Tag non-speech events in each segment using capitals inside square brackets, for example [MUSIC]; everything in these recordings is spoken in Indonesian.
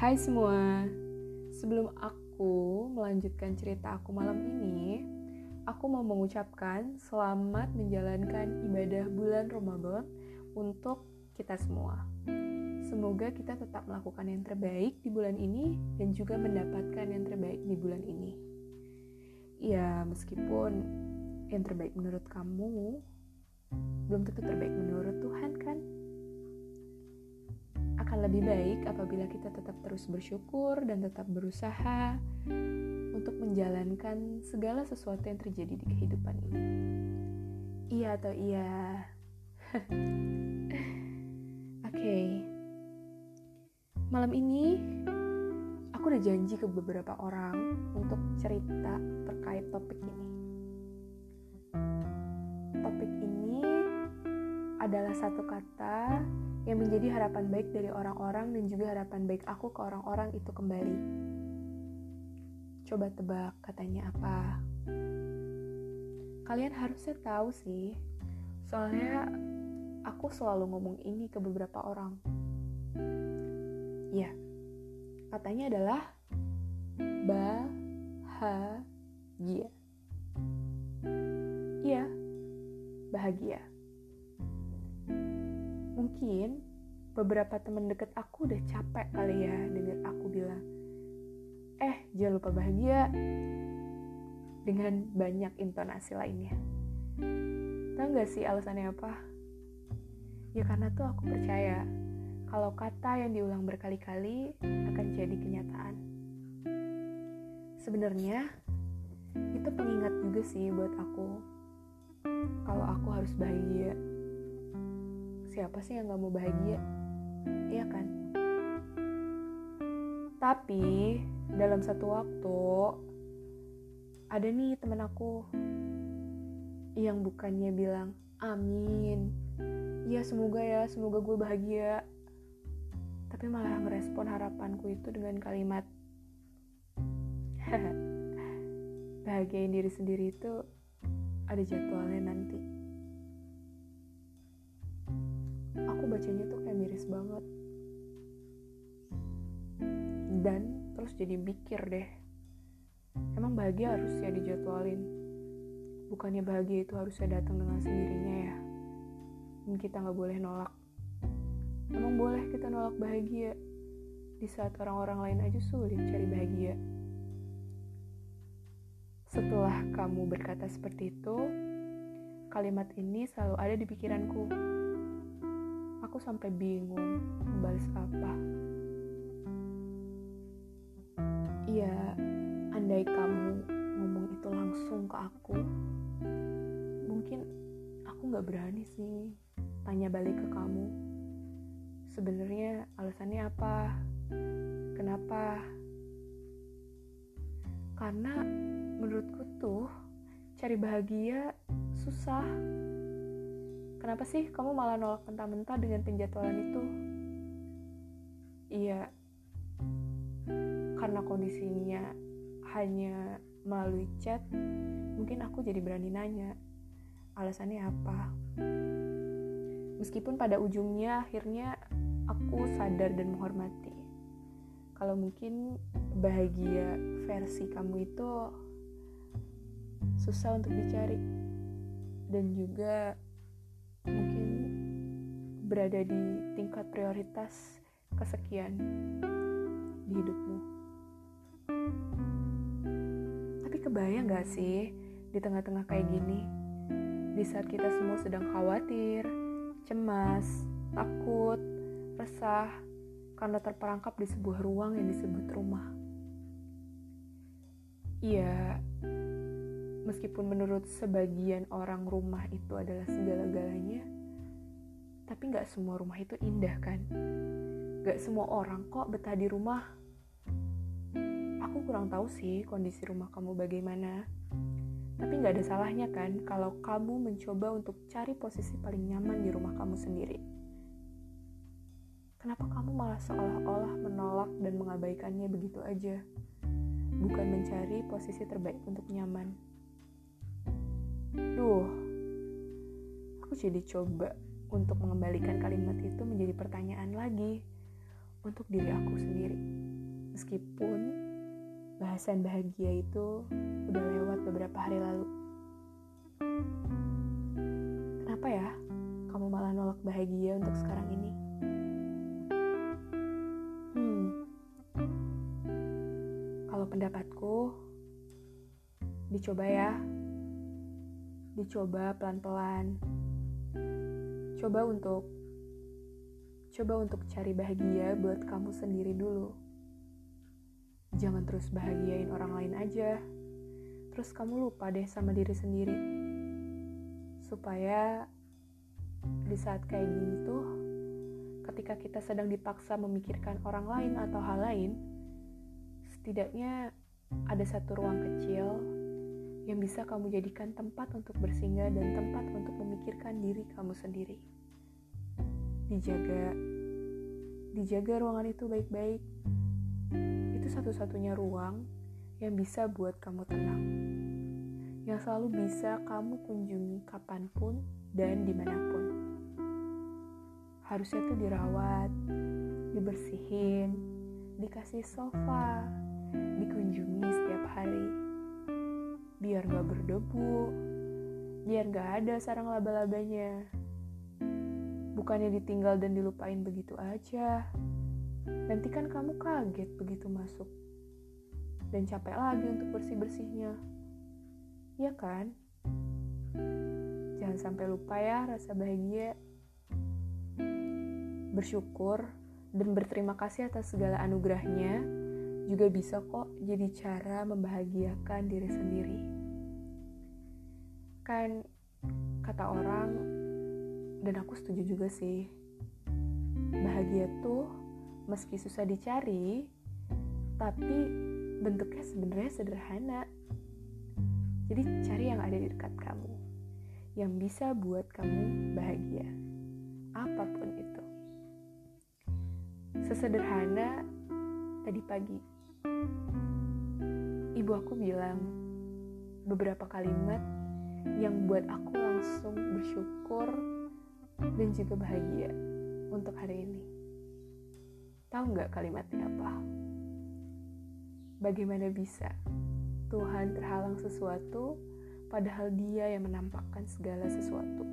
Hai semua, sebelum aku melanjutkan cerita aku malam ini, aku mau mengucapkan selamat menjalankan ibadah bulan Ramadan untuk kita semua. Semoga kita tetap melakukan yang terbaik di bulan ini dan juga mendapatkan yang terbaik di bulan ini. Ya, meskipun yang terbaik menurut kamu belum tentu terbaik menurut Tuhan kan? Akan lebih baik apabila kita tetap terus bersyukur dan tetap berusaha untuk menjalankan segala sesuatu yang terjadi di kehidupan ini. Iya atau iya? [LAUGHS] Oke. Okay. Malam ini aku udah janji ke beberapa orang untuk cerita terkait topik ini. Topik ini adalah satu kata yang menjadi harapan baik dari orang-orang dan juga harapan baik aku ke orang-orang itu kembali. Coba tebak katanya apa? Kalian harusnya tahu sih, soalnya aku selalu ngomong ini ke beberapa orang. Ya, katanya adalah bahagia. Iya, bahagia mungkin beberapa teman deket aku udah capek kali ya denger aku bilang eh jangan lupa bahagia dengan banyak intonasi lainnya. Tau gak sih alasannya apa? Ya karena tuh aku percaya kalau kata yang diulang berkali-kali akan jadi kenyataan. Sebenarnya itu pengingat juga sih buat aku. Kalau aku harus bahagia siapa sih yang gak mau bahagia? Iya kan? Tapi dalam satu waktu ada nih temen aku yang bukannya bilang amin, ya semoga ya, semoga gue bahagia. Tapi malah ngerespon harapanku itu dengan kalimat [LAUGHS] bahagiain diri sendiri itu ada jadwalnya nanti. Bacanya tuh kayak miris banget. Dan terus jadi mikir deh emang bahagia harus ya dijadwalin? Bukannya bahagia itu harusnya datang dengan sendirinya ya? Dan kita nggak boleh nolak. Emang boleh kita nolak bahagia? Di saat orang-orang lain aja sulit cari bahagia. Setelah kamu berkata seperti itu kalimat ini selalu ada di pikiranku aku sampai bingung membalas apa. Iya, andai kamu ngomong itu langsung ke aku, mungkin aku nggak berani sih tanya balik ke kamu. Sebenarnya alasannya apa? Kenapa? Karena menurutku tuh cari bahagia susah Kenapa sih kamu malah nolak mentah-mentah dengan penjadwalan itu? Iya, karena kondisinya hanya melalui chat, mungkin aku jadi berani nanya alasannya apa. Meskipun pada ujungnya akhirnya aku sadar dan menghormati. Kalau mungkin bahagia versi kamu itu susah untuk dicari dan juga berada di tingkat prioritas kesekian di hidupmu. Tapi kebayang gak sih di tengah-tengah kayak gini, di saat kita semua sedang khawatir, cemas, takut, resah, karena terperangkap di sebuah ruang yang disebut rumah. Iya, meskipun menurut sebagian orang rumah itu adalah segala-galanya, tapi nggak semua rumah itu indah kan? Gak semua orang kok betah di rumah. Aku kurang tahu sih kondisi rumah kamu bagaimana. Tapi nggak ada salahnya kan kalau kamu mencoba untuk cari posisi paling nyaman di rumah kamu sendiri. Kenapa kamu malah seolah-olah menolak dan mengabaikannya begitu aja? Bukan mencari posisi terbaik untuk nyaman. Duh, aku jadi coba untuk mengembalikan kalimat itu menjadi pertanyaan lagi untuk diri aku sendiri. Meskipun bahasan bahagia itu udah lewat beberapa hari lalu. Kenapa ya kamu malah nolak bahagia untuk sekarang ini? Hmm. Kalau pendapatku, dicoba ya. Dicoba pelan-pelan. Coba untuk coba untuk cari bahagia buat kamu sendiri dulu. Jangan terus bahagiain orang lain aja. Terus kamu lupa deh sama diri sendiri. Supaya di saat kayak gini tuh, ketika kita sedang dipaksa memikirkan orang lain atau hal lain, setidaknya ada satu ruang kecil yang bisa kamu jadikan tempat untuk bersinggah dan tempat untuk memikirkan diri kamu sendiri. Dijaga dijaga ruangan itu baik-baik. Itu satu-satunya ruang yang bisa buat kamu tenang. Yang selalu bisa kamu kunjungi kapan pun dan di mana pun. Harusnya tuh dirawat dibersihin dikasih sofa dikunjungi setiap hari biar gak berdebu biar gak ada sarang laba-labanya Bukannya ditinggal dan dilupain begitu aja. Nanti kan kamu kaget begitu masuk. Dan capek lagi untuk bersih-bersihnya. Iya kan? Jangan sampai lupa ya rasa bahagia. Bersyukur dan berterima kasih atas segala anugerahnya juga bisa kok jadi cara membahagiakan diri sendiri. Kan kata orang dan aku setuju juga sih bahagia tuh meski susah dicari tapi bentuknya sebenarnya sederhana. Jadi cari yang ada di dekat kamu yang bisa buat kamu bahagia apa pun itu. Sesederhana tadi pagi ibu aku bilang beberapa kalimat yang buat aku langsung bersyukur dan juga bahagia untuk hari ini. Tahu nggak kalimatnya apa? Bagaimana bisa Tuhan terhalang sesuatu padahal dia yang menampakkan segala sesuatu?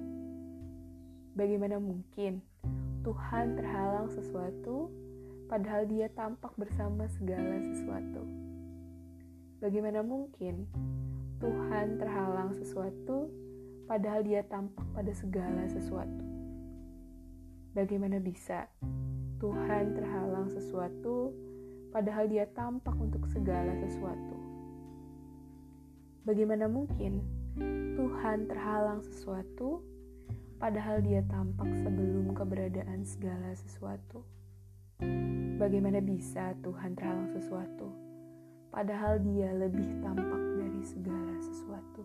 Bagaimana mungkin Tuhan terhalang sesuatu padahal dia tampak bersama segala sesuatu? Bagaimana mungkin Tuhan terhalang sesuatu padahal dia tampak pada segala sesuatu? Bagaimana bisa Tuhan terhalang sesuatu padahal dia tampak untuk segala sesuatu? Bagaimana mungkin Tuhan terhalang sesuatu padahal dia tampak sebelum keberadaan segala sesuatu? Bagaimana bisa Tuhan terhalang sesuatu padahal dia lebih tampak dari segala sesuatu?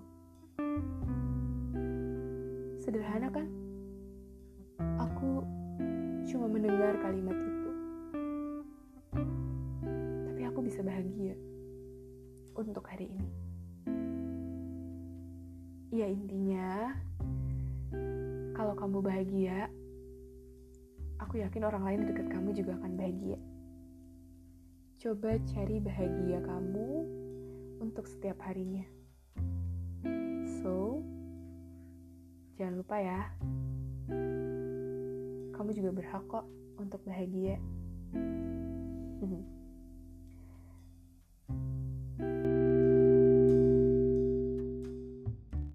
Sederhana kan? Aku cuma mendengar kalimat itu. Tapi aku bisa bahagia untuk hari ini. Ya intinya, kalau kamu bahagia, aku yakin orang lain dekat kamu juga akan bahagia. Coba cari bahagia kamu untuk setiap harinya. So, jangan lupa ya kamu juga berhak kok untuk bahagia. [LAUGHS]